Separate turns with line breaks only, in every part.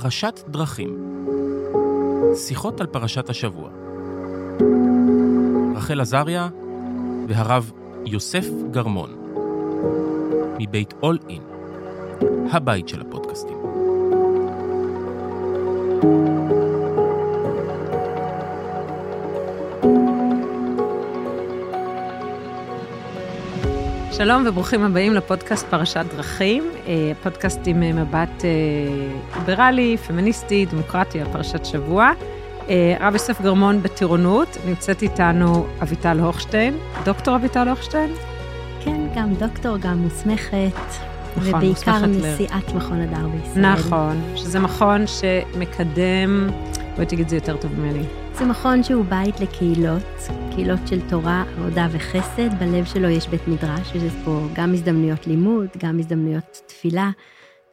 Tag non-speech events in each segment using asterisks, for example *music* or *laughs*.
פרשת דרכים. שיחות על פרשת השבוע. רחל עזריה והרב יוסף גרמון. מבית אול אין, הבית של הפודקאסטים.
שלום וברוכים הבאים לפודקאסט פרשת דרכים, אה, פודקאסט עם אה, מבט אה, ליברלי, פמיניסטי, דמוקרטי על פרשת שבוע. הרב יוסף גרמון בטירונות, נמצאת איתנו אביטל הוכשטיין, דוקטור אביטל הוכשטיין.
כן, גם דוקטור, גם מוסמכת. נכון, ובעיקר נשיאת ל... מכון הדר בישראל.
נכון, שזה מכון שמקדם, בואי תגיד את זה יותר טוב ממני.
זה מכון שהוא בית לקהילות, קהילות של תורה, עבודה וחסד, בלב שלו יש בית מדרש, יש פה גם הזדמנויות לימוד, גם הזדמנויות תפילה,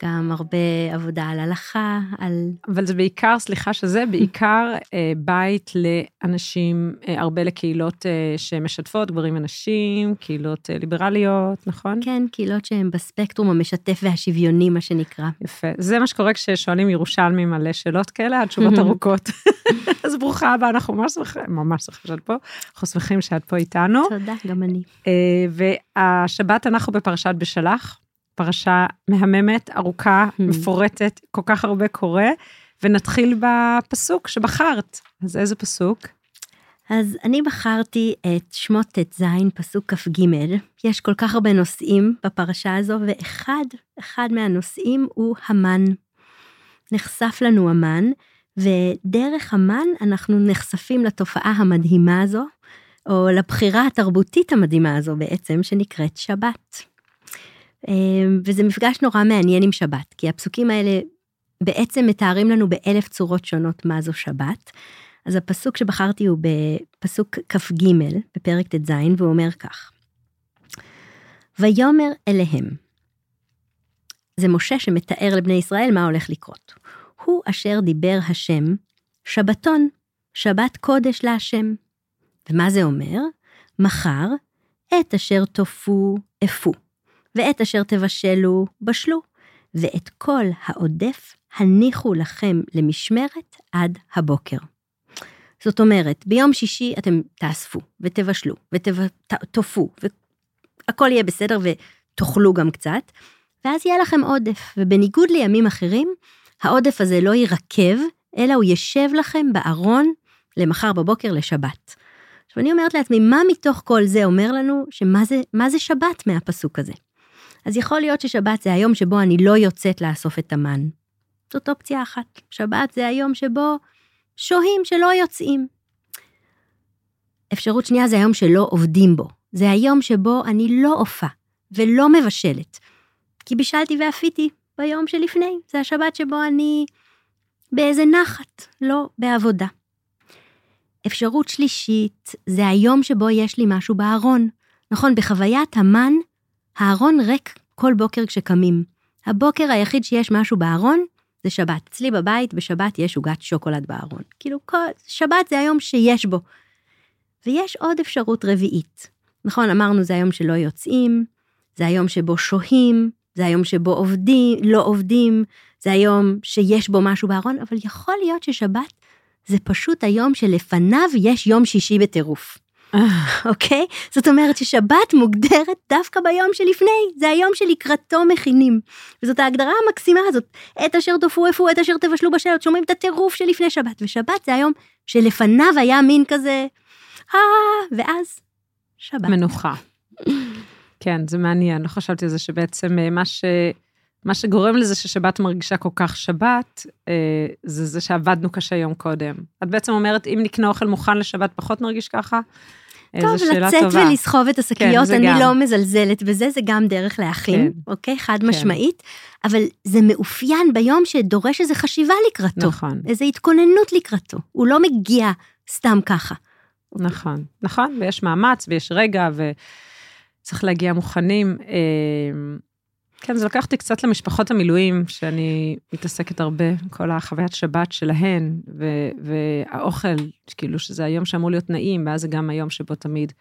גם הרבה עבודה על הלכה, על...
אבל זה בעיקר, סליחה שזה, בעיקר אה, בית לאנשים, אה, הרבה לקהילות אה, שמשתפות, גברים ונשים, קהילות אה, ליברליות, נכון?
כן, קהילות שהן בספקטרום המשתף והשוויוני, מה שנקרא.
יפה. זה מה שקורה כששואלים ירושלמים מלא שאלות כאלה, התשובות *laughs* ארוכות. *laughs* אז ברוכה הבאה, אנחנו ממש שמחים, ממש שמחים שאת פה, אנחנו שמחים שאת פה איתנו.
תודה, גם אני.
אה, והשבת אנחנו בפרשת בשלח. פרשה מהממת, ארוכה, hmm. מפורטת, כל כך הרבה קורה, ונתחיל בפסוק שבחרת. אז איזה פסוק?
אז אני בחרתי את שמות ט"ז, פסוק כ"ג. יש כל כך הרבה נושאים בפרשה הזו, ואחד, אחד מהנושאים הוא המן. נחשף לנו המן, ודרך המן אנחנו נחשפים לתופעה המדהימה הזו, או לבחירה התרבותית המדהימה הזו בעצם, שנקראת שבת. אמ, וזה מפגש נורא מעניין עם שבת, כי הפסוקים האלה בעצם מתארים לנו באלף צורות שונות מה זו שבת. אז הפסוק שבחרתי הוא בפסוק כ"ג, בפרק ט"ז, והוא אומר כך: ויאמר אליהם. זה משה שמתאר לבני ישראל מה הולך לקרות. הוא אשר דיבר השם, שבתון, שבת קודש להשם. ומה זה אומר? מחר, את אשר תופו, אפו. ואת אשר תבשלו, בשלו, ואת כל העודף הניחו לכם למשמרת עד הבוקר. זאת אומרת, ביום שישי אתם תאספו, ותבשלו, ותטופו, והכל יהיה בסדר, ותאכלו גם קצת, ואז יהיה לכם עודף, ובניגוד לימים אחרים, העודף הזה לא יירקב, אלא הוא ישב לכם בארון למחר בבוקר לשבת. עכשיו אני אומרת לעצמי, מה מתוך כל זה אומר לנו שמה זה, זה שבת מהפסוק הזה? אז יכול להיות ששבת זה היום שבו אני לא יוצאת לאסוף את המן. זאת אופציה אחת. שבת זה היום שבו שוהים שלא יוצאים. אפשרות שנייה זה היום שלא עובדים בו. זה היום שבו אני לא עופה ולא מבשלת. כי בישלתי ואפיתי ביום שלפני. זה השבת שבו אני באיזה נחת, לא בעבודה. אפשרות שלישית זה היום שבו יש לי משהו בארון. נכון, בחוויית המן הארון ריק כל בוקר כשקמים. הבוקר היחיד שיש משהו בארון זה שבת. אצלי בבית בשבת יש עוגת שוקולד בארון. כאילו, כל, שבת זה היום שיש בו. ויש עוד אפשרות רביעית. נכון, אמרנו זה היום שלא יוצאים, זה היום שבו שוהים, זה היום שבו עובדים, לא עובדים, זה היום שיש בו משהו בארון, אבל יכול להיות ששבת זה פשוט היום שלפניו יש יום שישי בטירוף. *laughs* אוקיי? זאת אומרת ששבת מוגדרת דווקא ביום שלפני, זה היום שלקראתו מכינים. וזאת ההגדרה המקסימה הזאת, את אשר תופו אפו, את אשר תבשלו בשלות, שומעים את הטירוף שלפני שבת, ושבת זה היום שלפניו היה מין כזה, אה, ואז שבת.
מנוחה. כן, זה מעניין, לא חשבתי על זה שבעצם אה, מה ש... מה שגורם לזה ששבת מרגישה כל כך שבת, אה, זה זה שעבדנו קשה יום קודם. את בעצם אומרת, אם נקנה אוכל מוכן לשבת, פחות נרגיש ככה?
טוב, לצאת טובה. ולסחוב את השקיות, כן, אני גם. לא מזלזלת בזה, זה גם דרך להכין, כן. אוקיי? חד כן. משמעית, אבל זה מאופיין ביום שדורש איזו חשיבה לקראתו.
נכון.
איזו התכוננות לקראתו. הוא לא מגיע סתם ככה.
נכון, נכון, ויש מאמץ, ויש רגע, וצריך להגיע מוכנים. אה, כן, זה לקח אותי קצת למשפחות המילואים, שאני מתעסקת הרבה, כל החוויית שבת שלהן, ו- והאוכל, כאילו שזה היום שאמור להיות נעים, ואז זה גם היום שבו תמיד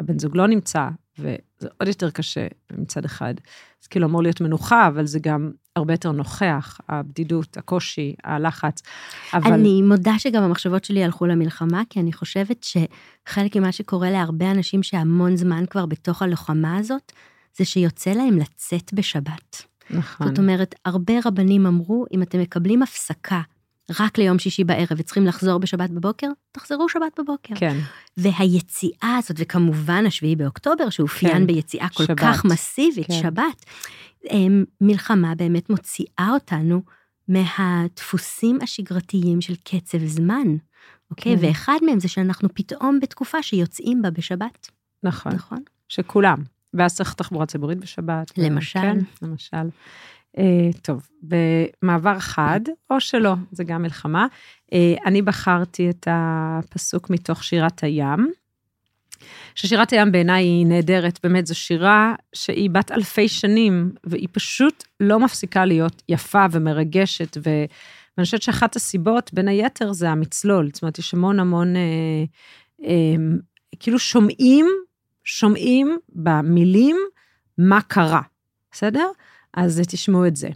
הבן זוג לא נמצא, וזה עוד יותר קשה מצד אחד. זה כאילו אמור להיות מנוחה, אבל זה גם הרבה יותר נוכח, הבדידות, הקושי, הלחץ. אבל...
אני מודה שגם המחשבות שלי הלכו למלחמה, כי אני חושבת שחלק ממה שקורה להרבה אנשים שהמון זמן כבר בתוך הלוחמה הזאת, זה שיוצא להם לצאת בשבת.
נכון.
זאת אומרת, הרבה רבנים אמרו, אם אתם מקבלים הפסקה רק ליום שישי בערב וצריכים לחזור בשבת בבוקר, תחזרו שבת בבוקר.
כן,
והיציאה הזאת, וכמובן השביעי באוקטובר, שאופיין
כן,
ביציאה כל
שבת.
כך מסיבית,
כן.
שבת, מלחמה באמת מוציאה אותנו מהדפוסים השגרתיים של קצב זמן, אוקיי?
כן.
ואחד מהם זה שאנחנו פתאום בתקופה שיוצאים בה בשבת,
נכון.
נכון?
שכולם. ואז צריך תחבורה ציבורית בשבת.
למשל.
כן, למשל. אה, טוב, במעבר חד, או שלא, זה גם מלחמה. אה, אני בחרתי את הפסוק מתוך שירת הים, ששירת הים בעיניי היא נהדרת, באמת, זו שירה שהיא בת אלפי שנים, והיא פשוט לא מפסיקה להיות יפה ומרגשת, ו... ואני חושבת שאחת הסיבות, בין היתר, זה המצלול. זאת אומרת, יש המון המון, אה, אה, כאילו שומעים, שומעים במילים מה קרה, בסדר? אז תשמעו את זה.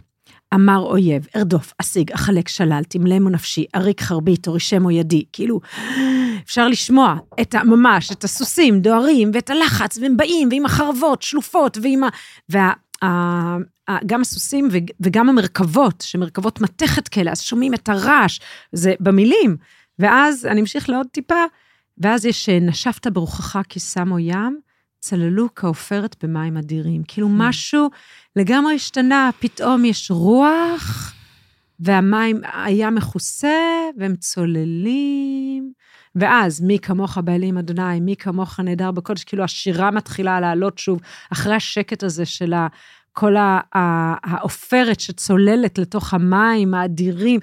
אמר אויב, ארדוף, אשיג, אחלק שלל, תמלאמו נפשי, אריק חרבי, תורישמו ידי. כאילו, אפשר לשמוע את ה... ממש, את הסוסים דוהרים, ואת הלחץ, והם באים, ועם החרבות שלופות, ועם ה... וה... גם הסוסים וג- וגם המרכבות, שמרכבות מתכת כאלה, אז שומעים את הרעש, זה במילים. ואז אני אמשיך לעוד טיפה, ואז יש אה, נשבת ברוחך כי שמו ים, צללו כעופרת במים אדירים. כאילו משהו לגמרי השתנה, פתאום יש רוח, והמים, הים מכוסה, והם צוללים. ואז, מי כמוך באלים אדוני, מי כמוך נהדר בקודש, כאילו השירה מתחילה לעלות שוב, אחרי השקט הזה של כל העופרת שצוללת לתוך המים האדירים.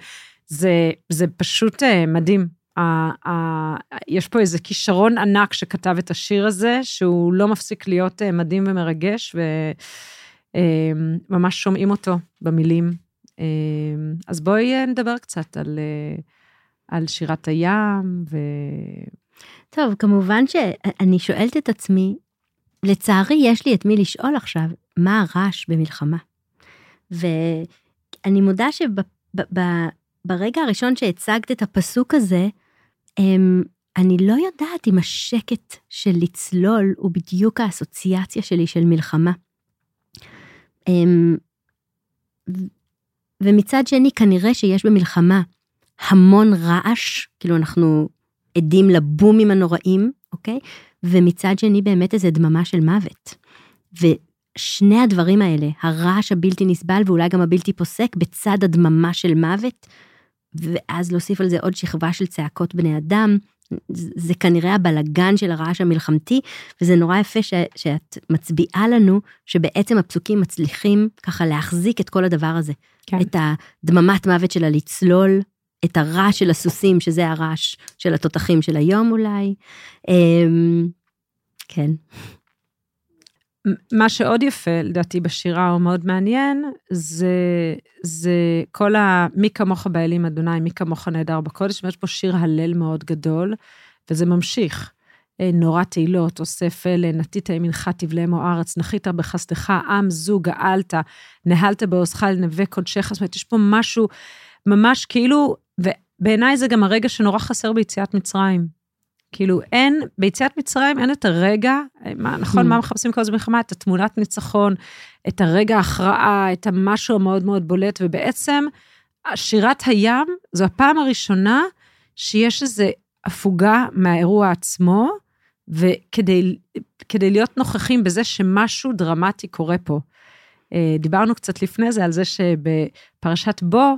זה, זה פשוט אה, מדהים. ה- ה- יש פה איזה כישרון ענק שכתב את השיר הזה, שהוא לא מפסיק להיות אה, מדהים ומרגש, וממש שומעים אותו במילים. אה, אז בואי אה, נדבר קצת על, אה, על שירת הים, ו...
טוב, כמובן שאני שואלת את עצמי, לצערי יש לי את מי לשאול עכשיו, מה הרעש במלחמה? ואני מודה שברגע הראשון שהצגת את הפסוק הזה, אמ, אני לא יודעת אם השקט של לצלול הוא בדיוק האסוציאציה שלי של מלחמה. אמ, ו- ומצד שני, כנראה שיש במלחמה המון רעש, כאילו אנחנו עדים לבומים הנוראים, אוקיי? ומצד שני באמת איזה דממה של מוות. ושני הדברים האלה, הרעש הבלתי נסבל ואולי גם הבלתי פוסק, בצד הדממה של מוות, ואז להוסיף על זה עוד שכבה של צעקות בני אדם, זה כנראה הבלגן של הרעש המלחמתי, וזה נורא יפה ש, שאת מצביעה לנו שבעצם הפסוקים מצליחים ככה להחזיק את כל הדבר הזה.
כן.
את הדממת מוות שלה לצלול, את הרעש של הסוסים, שזה הרעש של התותחים של היום אולי. אמ, כן.
מה שעוד יפה, לדעתי, בשירה, הוא מאוד מעניין, זה, זה כל ה... מי כמוך באלים אדוני, מי כמוך נהדר בקודש, ויש פה שיר הלל מאוד גדול, וזה ממשיך. אה, נורא תהילות, אוסף אלה, נטית ימינך תבלעמו ארץ, נחית בחסדך, עם זו גאלת, נהלת בעוזך לנווה קודשך, זאת אומרת, יש פה משהו ממש כאילו, ובעיניי זה גם הרגע שנורא חסר ביציאת מצרים. כאילו אין, ביציאת מצרים אין את הרגע, מה, נכון,
Mm.
מה מחפשים כל הזמן במלחמה? את התמונת ניצחון, את הרגע ההכרעה, את המשהו המאוד מאוד בולט, ובעצם שירת הים זו הפעם הראשונה שיש איזו הפוגה מהאירוע עצמו, וכדי כדי להיות נוכחים בזה שמשהו דרמטי קורה פה. אה, דיברנו קצת לפני זה על זה שבפרשת בו,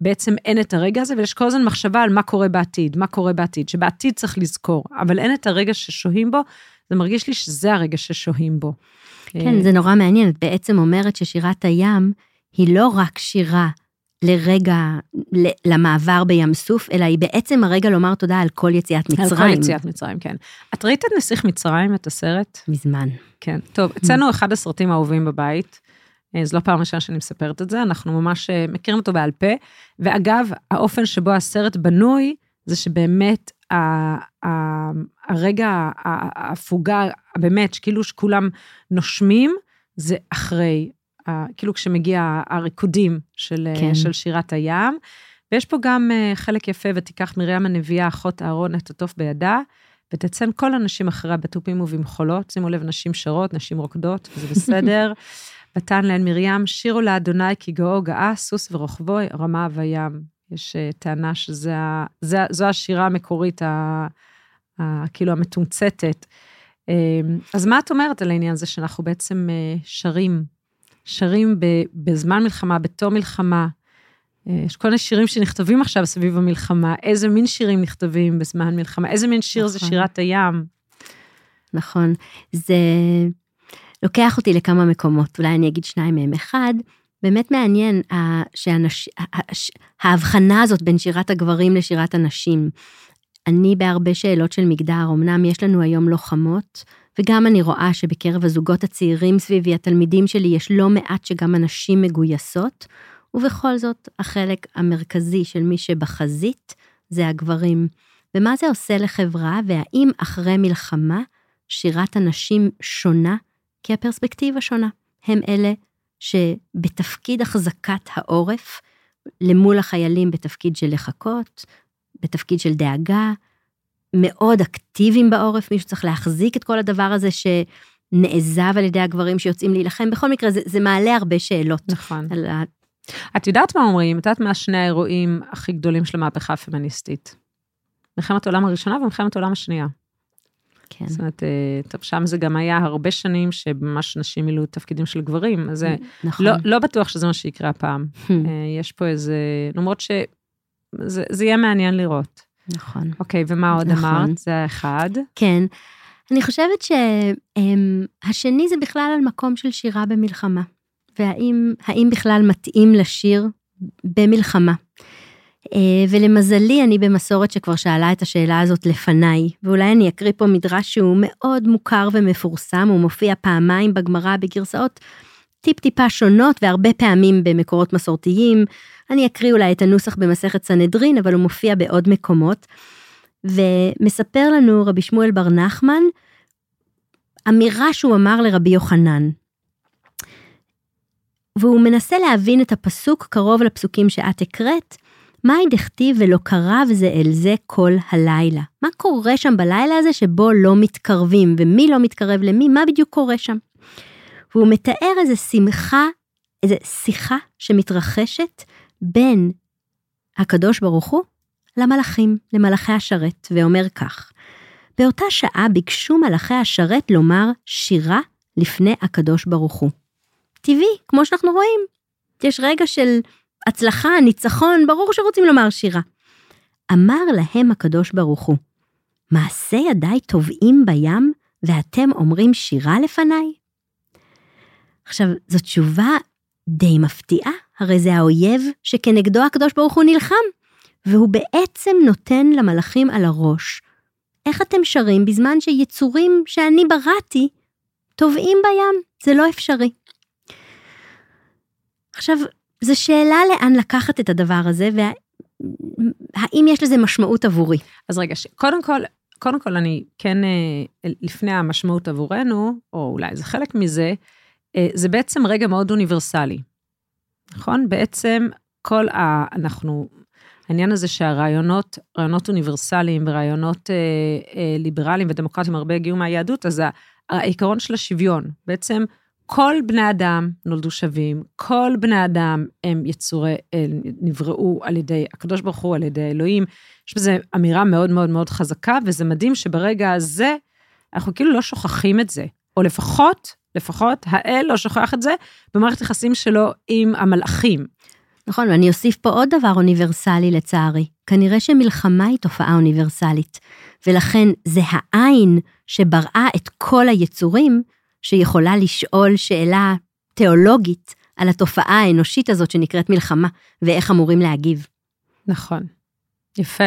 בעצם אין את הרגע הזה, ויש כל הזמן מחשבה על מה קורה בעתיד, מה קורה בעתיד, שבעתיד צריך לזכור, אבל אין את הרגע ששוהים בו, זה מרגיש לי שזה הרגע ששוהים בו.
כן,
אה,
זה נורא מעניין, את בעצם אומרת ששירת הים היא לא רק שירה לרגע, למעבר בים סוף, אלא היא בעצם הרגע לומר תודה על כל יציאת מצרים.
על כל יציאת מצרים, כן. את ראית את נסיך מצרים, את הסרט?
מזמן.
כן. טוב, אצלנו אחד הסרטים האהובים בבית, אה, זו לא פעם ראשונה שאני מספרת את זה, אנחנו ממש אה, מכירים אותו בעל פה, ואגב, האופן שבו הסרט בנוי, זה שבאמת ה- ה- הרגע, ההפוגה, באמת, שכאילו שכולם נושמים, זה אחרי כאילו כשמגיע הריקודים של,
כן.
של שירת הים. ויש פה גם אה, חלק יפה, ותיקח מרים הנביאה, אחות אהרון, את התוף בידה, ותציין כל הנשים אחריה בתופים ובמחולות. שימו לב, נשים שרות, נשים רוקדות, וזה בסדר. *laughs* ותן להן מרים, שירו לאדוני כי גאו גאה, סוס ורוכבו, רמה וים. יש אה, טענה שזו השירה המקורית, ה, ה, כאילו המתומצתת. אה, אז מה את אומרת על העניין הזה שאנחנו בעצם אה, שרים, שרים בזמן מלחמה, בתום מלחמה? אה, יש כל מיני שירים שנכתבים עכשיו סביב המלחמה, איזה מין שירים נכתבים בזמן מלחמה, איזה מין שיר זה
נכון.
שירת הים.
נכון. זה לוקח אותי לכמה מקומות, אולי אני אגיד שניים מהם. אחד, באמת מעניין ה- שאנש... ה- ה- ש- ההבחנה הזאת בין שירת הגברים לשירת הנשים. אני בהרבה שאלות של מגדר, אמנם יש לנו היום לוחמות, וגם אני רואה שבקרב הזוגות הצעירים סביבי, התלמידים שלי, יש לא מעט שגם הנשים מגויסות, ובכל זאת, החלק המרכזי של מי שבחזית זה הגברים. ומה זה עושה לחברה, והאם אחרי מלחמה שירת הנשים שונה? כי הפרספקטיבה שונה. הם אלה שבתפקיד החזקת העורף, למול החיילים בתפקיד של לחכות, בתפקיד של דאגה, מאוד אקטיביים בעורף, מישהו צריך להחזיק את כל הדבר הזה שנעזב על ידי הגברים שיוצאים להילחם. בכל מקרה, זה, זה מעלה הרבה שאלות.
נכון.
על ה...
את יודעת מה אומרים? את יודעת מה שני האירועים הכי גדולים של המהפכה הפמיניסטית? מלחמת העולם הראשונה ומלחמת העולם השנייה.
כן.
זאת אומרת, אה, טוב, שם זה גם היה הרבה שנים שממש נשים מילאו תפקידים של גברים, אז
נכון.
לא, לא בטוח שזה מה שיקרה הפעם.
Hmm,
אה, יש פה איזה, למרות שזה זה יהיה מעניין לראות.
נכון.
אוקיי, ומה עוד
נכון.
אמרת? זה האחד.
כן. אני חושבת שהשני זה בכלל על מקום של שירה במלחמה, והאם האם בכלל מתאים לשיר במלחמה. אה, ולמזלי, אני במסורת שכבר שאלה את השאלה הזאת לפניי, ואולי אני אקריא פה מדרש שהוא מאוד מוכר ומפורסם, הוא מופיע פעמיים בגמרא בגרסאות טיפ-טיפה שונות והרבה פעמים במקורות מסורתיים. אני אקריא אולי את הנוסח במסכת סנהדרין, אבל הוא מופיע בעוד מקומות. ומספר לנו רבי שמואל בר נחמן, אמירה שהוא אמר לרבי יוחנן. והוא מנסה להבין את הפסוק קרוב לפסוקים שאת הקראת, מהי דכתיב ולא קרב זה אל זה כל הלילה? מה קורה שם בלילה הזה שבו לא מתקרבים, ומי לא מתקרב למי, מה בדיוק קורה שם? והוא מתאר איזה שמחה, איזה שיחה שמתרחשת בין הקדוש ברוך הוא למלאכים, למלאכי השרת, ואומר כך: באותה שעה ביקשו מלאכי השרת לומר שירה לפני הקדוש ברוך הוא. טבעי, כמו שאנחנו רואים. יש רגע של הצלחה, ניצחון, ברור שרוצים לומר שירה. אמר להם הקדוש ברוך הוא, מעשה ידיי טובעים בים, ואתם אומרים שירה לפניי? עכשיו, זו תשובה די מפתיעה, הרי זה האויב שכנגדו הקדוש ברוך הוא נלחם, והוא בעצם נותן למלאכים על הראש. איך אתם שרים בזמן שיצורים שאני בראתי טובעים בים? זה לא אפשרי. עכשיו, זו שאלה לאן לקחת את הדבר הזה, והאם יש לזה משמעות עבורי.
אז רגע, קודם כל, קודם כל אני כן, אה, לפני המשמעות עבורנו, או אולי זה חלק מזה, אה, זה בעצם רגע מאוד אוניברסלי, נכון? בעצם כל ה... אנחנו... העניין הזה שהרעיונות, רעיונות אוניברסליים ורעיונות אה, אה, ליברליים ודמוקרטיים הרבה הגיעו מהיהדות, אז העיקרון של השוויון, בעצם כל בני אדם נולדו שווים, כל בני אדם הם יצורי, אה, נבראו על ידי הקדוש ברוך הוא, על ידי אלוהים. יש בזה אמירה מאוד מאוד מאוד חזקה, וזה מדהים שברגע הזה, אנחנו כאילו לא שוכחים את זה. או לפחות, לפחות, האל לא שוכח את זה במערכת יחסים שלו עם המלאכים.
נכון, ואני אוסיף פה עוד דבר אוניברסלי לצערי. כנראה שמלחמה היא תופעה אוניברסלית, ולכן זה העין שבראה את כל היצורים, שיכולה לשאול שאלה תיאולוגית על התופעה האנושית הזאת שנקראת מלחמה, ואיך אמורים להגיב.
נכון, יפה.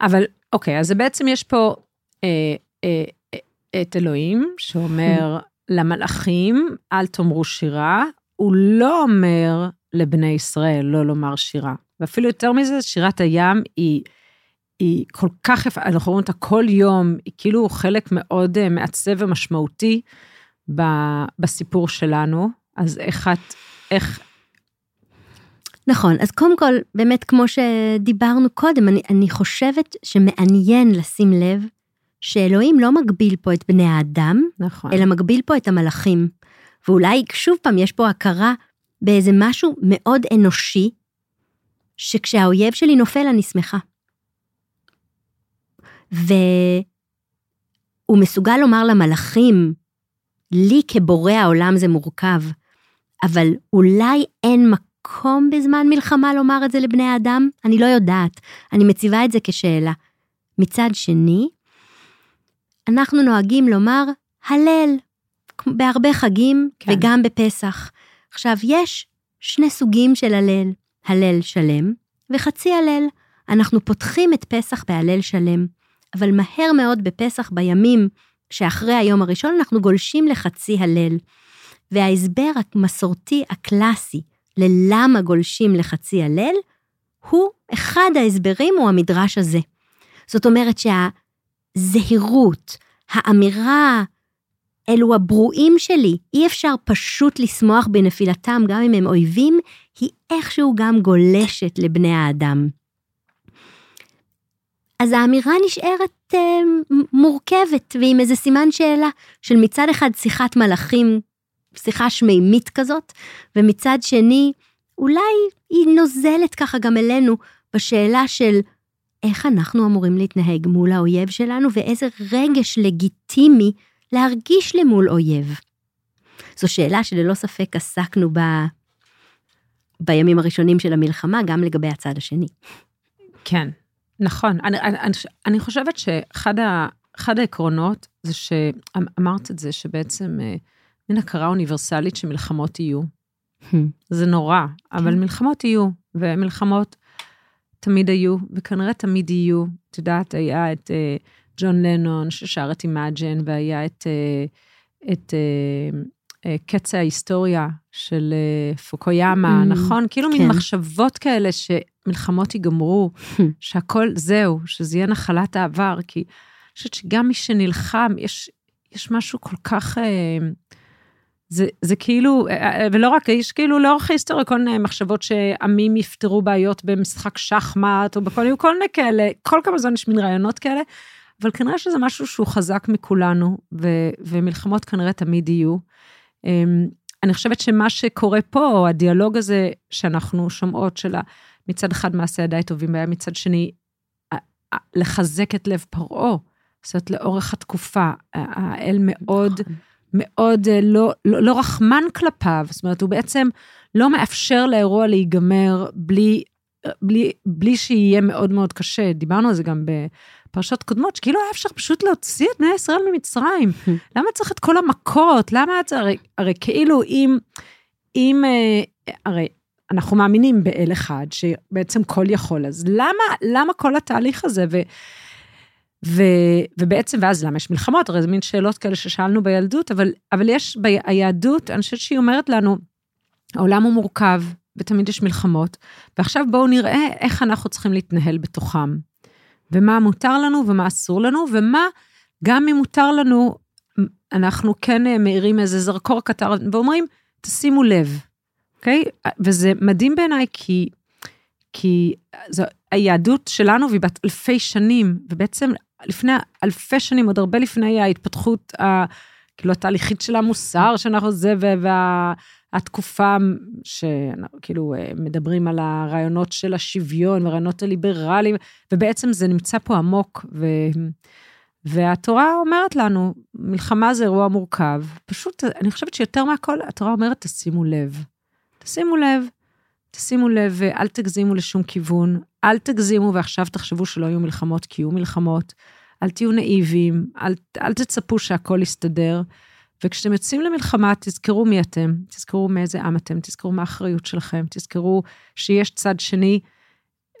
אבל אוקיי, אז בעצם יש פה אה, אה, אה, את אלוהים שאומר למלאכים, אל תאמרו שירה, הוא לא אומר לבני ישראל לא לומר שירה. ואפילו יותר מזה, שירת הים היא, היא כל כך יפה, אנחנו רואים אותה כל יום, היא כאילו חלק מאוד אה, מעצב ומשמעותי ב, בסיפור שלנו. אז איך את, איך,
נכון, אז קודם כל, באמת כמו שדיברנו קודם, אני, אני חושבת שמעניין לשים לב שאלוהים לא מגביל פה את בני האדם,
נכון,
אלא מגביל פה את המלאכים. ואולי שוב פעם יש פה הכרה באיזה משהו מאוד אנושי, שכשהאויב שלי נופל אני שמחה. והוא מסוגל לומר למלאכים, לי כבורא העולם זה מורכב, אבל אולי אין מקום בזמן מלחמה לומר את זה לבני האדם? אני לא יודעת, אני מציבה את זה כשאלה. מצד שני, אנחנו נוהגים לומר הלל, בהרבה חגים
כן.
וגם בפסח. עכשיו, יש שני סוגים של הלל, הלל שלם וחצי הלל. אנחנו פותחים את פסח בהלל שלם, אבל מהר מאוד בפסח, בימים שאחרי היום הראשון, אנחנו גולשים לחצי הלל. וההסבר המסורתי הקלאסי ללמה גולשים לחצי הלל, הוא, אחד ההסברים הוא המדרש הזה. זאת אומרת שהזהירות, האמירה, אלו הברואים שלי, אי אפשר פשוט לשמוח בנפילתם גם אם הם אויבים, היא איכשהו גם גולשת לבני האדם. אז האמירה נשארת אה, מורכבת ועם איזה סימן שאלה של מצד אחד שיחת מלאכים, שיחה שמימית כזאת, ומצד שני, אולי היא נוזלת ככה גם אלינו בשאלה של איך אנחנו אמורים להתנהג מול האויב שלנו ואיזה רגש לגיטימי להרגיש למול אויב. זו שאלה שללא ספק עסקנו בה בימים הראשונים של המלחמה, גם לגבי הצד השני.
כן, נכון. אני, אני, אני, חושבת שאחד ה, העקרונות זה שאמרת את זה, שבעצם אה, מין הכרה אוניברסלית שמלחמות יהיו. זה נורא, אבל
כן.
מלחמות יהיו, ומלחמות תמיד היו, וכנראה תמיד יהיו. את יודעת, היה את אה, ג'ון לנון ששר את Imagine, והיה את, אה, את אה, אה, קץ ההיסטוריה של אה, פוקויאמה,
Mm,
נכון? כאילו מין
כן.
מחשבות כאלה שמלחמות ייגמרו, *laughs* שהכל זהו, שזה יהיה נחלת העבר, כי אני חושבת שגם מי שנלחם, יש, יש משהו כל כך... אה, זה, זה כאילו, אה, אה, ולא רק, יש כאילו לאורך ההיסטוריה כל מיני מחשבות שעמים יפתרו בעיות במשחק שחמט, או בכל מיני, כל מיני כאלה, כל כמה זמן יש מין רעיונות כאלה, אבל כנראה שזה משהו שהוא חזק מכולנו, ו, ומלחמות כנראה תמיד יהיו. אמ, אני חושבת שמה שקורה פה, הדיאלוג הזה שאנחנו שומעות של ה- מצד אחד מעשי ידיי טובים, והיה מצד שני, לחזק את לב פרעה, זאת אומרת, לאורך התקופה, האל מאוד...
נכון.
מאוד אה, לא, לא, לא רחמן כלפיו, זאת אומרת, הוא בעצם לא מאפשר לאירוע להיגמר בלי, בלי, בלי שיהיה מאוד מאוד קשה. דיברנו על זה גם בפרשות קודמות, שכאילו היה אפשר פשוט להוציא את בני ישראל ממצרים. *laughs* למה צריך את כל המכות? למה צריך, הרי, הרי כאילו אם, אם, אה, הרי אנחנו מאמינים באל אחד, שבעצם כל יכול, אז למה, למה כל התהליך הזה? ו, ו, ובעצם, ואז למה יש מלחמות? הרי זה מין שאלות כאלה ששאלנו בילדות, אבל, אבל יש ביהדות, אני חושבת שהיא אומרת לנו, העולם הוא מורכב, ותמיד יש מלחמות, ועכשיו בואו נראה איך אנחנו צריכים להתנהל בתוכם. ומה מותר לנו ומה אסור לנו, ומה, גם אם מותר לנו, אנחנו כן אה, מאירים איזה זרקור קטר, ואומרים, תשימו לב, אוקיי? וזה מדהים בעיניי, כי, כי זו היהדות שלנו, והיא בת אלפי שנים, ובעצם לפני אלפי שנים, עוד הרבה לפני ההתפתחות, ה, כאילו התהליכית של המוסר שאנחנו זה, והתקופה שכאילו מדברים על הרעיונות של השוויון והרעיונות הליברליים, ובעצם זה נמצא פה עמוק, ו... והתורה אומרת לנו, מלחמה זה אירוע מורכב. פשוט, אני חושבת שיותר מהכל, התורה אומרת, תשימו לב. תשימו לב, תשימו לב ואל תגזימו לשום כיוון. אל תגזימו ועכשיו תחשבו שלא יהיו מלחמות, כי יהיו מלחמות. אל תהיו נאיבים, אל, אל תצפו שהכל יסתדר. וכשאתם יוצאים למלחמה, תזכרו מי אתם, תזכרו מאיזה עם אתם, תזכרו מה האחריות שלכם, תזכרו שיש צד שני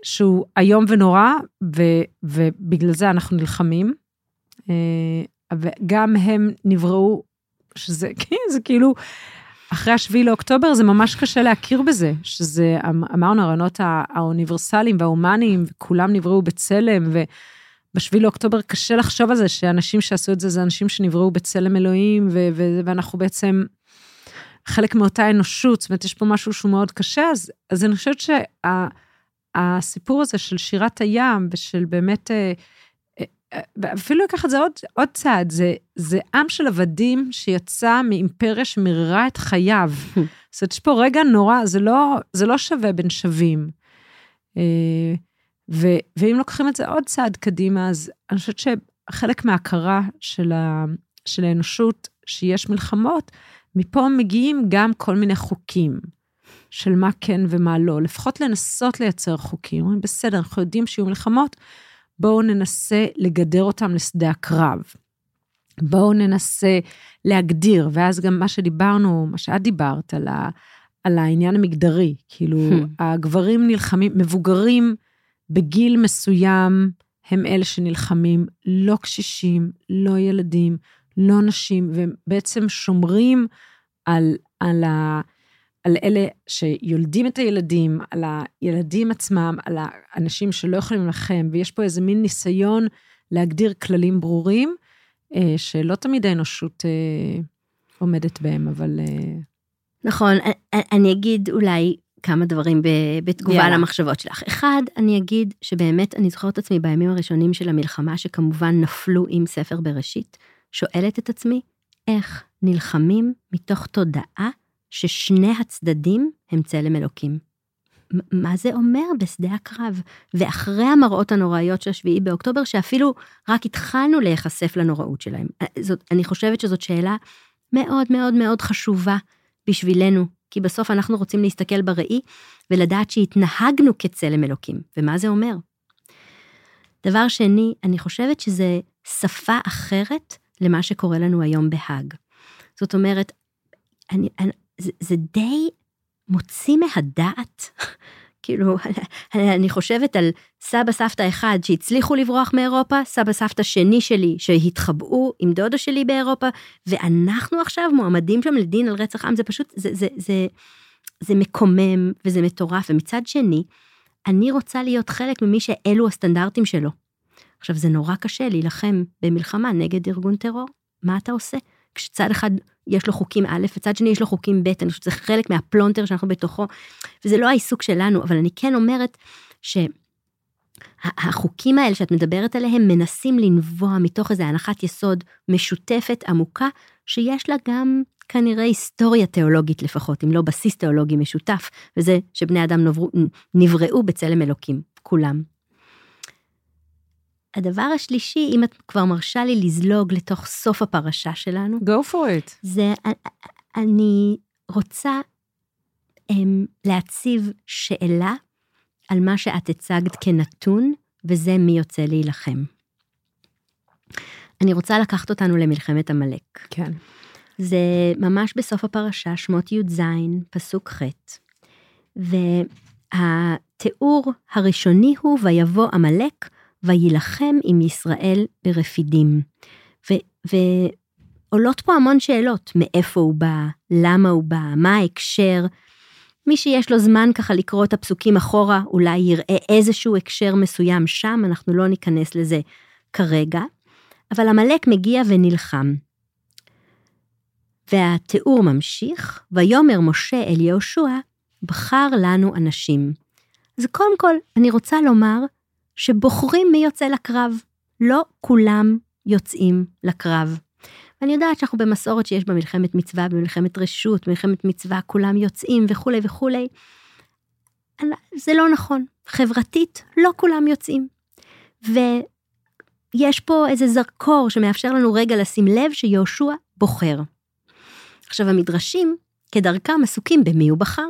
שהוא איום ונורא, ו, ובגלל זה אנחנו נלחמים. אה, וגם הם נבראו, שזה *laughs* כן, זה כאילו, אחרי השביעי לאוקטובר זה ממש קשה להכיר בזה, שזה, אמ, אמרנו, הרעיונות האוניברסליים וההומניים, וכולם נבראו בצלם, ובשביעי לאוקטובר קשה לחשוב על זה, שאנשים שעשו את זה, זה אנשים שנבראו בצלם אלוהים, ו- ו- ואנחנו בעצם חלק מאותה אנושות, זאת אומרת, יש פה משהו שהוא מאוד קשה, אז, אז אני חושבת שהסיפור הזה של שירת הים ושל באמת, אה, אה, אפילו לקח את זה עוד, עוד צעד, זה, זה עם של עבדים שיצא מאימפריה שמררה את חייו. *laughs* זאת אומרת, יש פה רגע נורא, זה לא, זה לא שווה בין שווים. אה, ו, ואם לוקחים את זה עוד צעד קדימה, אז אני חושבת שחלק מההכרה של, ה, של האנושות, שיש מלחמות, מפה מגיעים גם כל מיני חוקים של מה כן ומה לא, לפחות לנסות לייצר חוקים. אומרים, בסדר, אנחנו יודעים שיהיו מלחמות, בואו ננסה לגדר אותם לשדה הקרב. בואו ננסה להגדיר, ואז גם מה שדיברנו, מה שאת דיברת, על, ה, על העניין המגדרי, כאילו, הגברים נלחמים, מבוגרים בגיל מסוים, הם אלה שנלחמים, לא קשישים, לא ילדים, לא נשים, והם בעצם שומרים על, על, ה, על אלה שיולדים את הילדים, על הילדים עצמם, על האנשים שלא יכולים להילחם, ויש פה איזה מין ניסיון להגדיר כללים ברורים, אה, שלא תמיד האנושות אה, עומדת בהם, אבל... אה...
נכון, אני אגיד אולי כמה דברים בתגובה יאללה. למחשבות שלך. אחד, אני אגיד שבאמת אני זוכרת את עצמי בימים הראשונים של המלחמה, שכמובן נפלו עם ספר בראשית, שואלת את עצמי, איך נלחמים מתוך תודעה ששני הצדדים הם צלם אלוקים. מה זה אומר בשדה הקרב? ואחרי המראות הנוראיות של 7 באוקטובר, שאפילו רק התחלנו להיחשף לנוראות שלהם. זאת, אני חושבת שזאת שאלה מאוד מאוד מאוד חשובה בשבילנו, כי בסוף אנחנו רוצים להסתכל בראי ולדעת שהתנהגנו כצלם אלוקים. ומה זה אומר? דבר שני, אני חושבת שזה שפה אחרת למה שקורה לנו היום בהאג. זאת אומרת, אני, אני, זה, זה די מוציא מהדעת. *laughs* כאילו, *laughs* אני חושבת על סבא סבתא אחד שהצליחו לברוח מאירופה, סבא סבתא שני שלי שהתחבאו עם דודה שלי באירופה, ואנחנו עכשיו מועמדים שם לדין על רצח עם, זה פשוט, זה, זה, זה, זה מקומם וזה מטורף. ומצד שני, אני רוצה להיות חלק ממי שאלו הסטנדרטים שלו. עכשיו, זה נורא קשה להילחם במלחמה נגד ארגון טרור. מה אתה עושה? כשצד אחד יש לו חוקים א', וצד שני יש לו חוקים ב', אני חושבת שזה חלק מהפלונטר שאנחנו בתוכו, וזה לא העיסוק שלנו, אבל אני כן אומרת שהחוקים האלה שאת מדברת עליהם מנסים לנבוע מתוך איזו הנחת יסוד משותפת, עמוקה, שיש לה גם כנראה היסטוריה תיאולוגית לפחות, אם לא בסיס תיאולוגי משותף, וזה שבני אדם נבראו, בצלם אלוקים, כולם. הדבר השלישי, אם את כבר מרשה לי לזלוג לתוך סוף הפרשה שלנו,
go for it.
זה, אני רוצה um, להציב שאלה על מה שאת הצגת כנתון, וזה מי יוצא להילחם. אני רוצה לקחת אותנו למלחמת עמלק.
כן.
זה ממש בסוף הפרשה, שמות י"ז, פסוק ח', והתיאור הראשוני הוא ויבוא עמלק ויילחם עם ישראל ברפידים. ועולות פה המון שאלות, מאיפה הוא בא, למה הוא בא, מה ההקשר. מי שיש לו זמן ככה לקרוא את הפסוקים אחורה, אולי יראה איזשהו הקשר מסוים שם, אנחנו לא ניכנס לזה כרגע. אבל עמלק מגיע ונלחם. והתיאור ממשיך, ויאמר משה אל יהושע, בחר לנו אנשים. אז קודם כל, אני רוצה לומר שבוחרים מי יוצא לקרב. לא כולם יוצאים לקרב. אני יודעת שאנחנו במסורת שיש בה מלחמת מצווה, במלחמת רשות, מלחמת מצווה, כולם יוצאים וכולי וכולי. זה לא נכון. חברתית, לא כולם יוצאים. ויש פה איזה זרקור שמאפשר לנו רגע לשים לב שיהושע בוחר. עכשיו, המדרשים, כדרכם, עסוקים במי הוא בחר.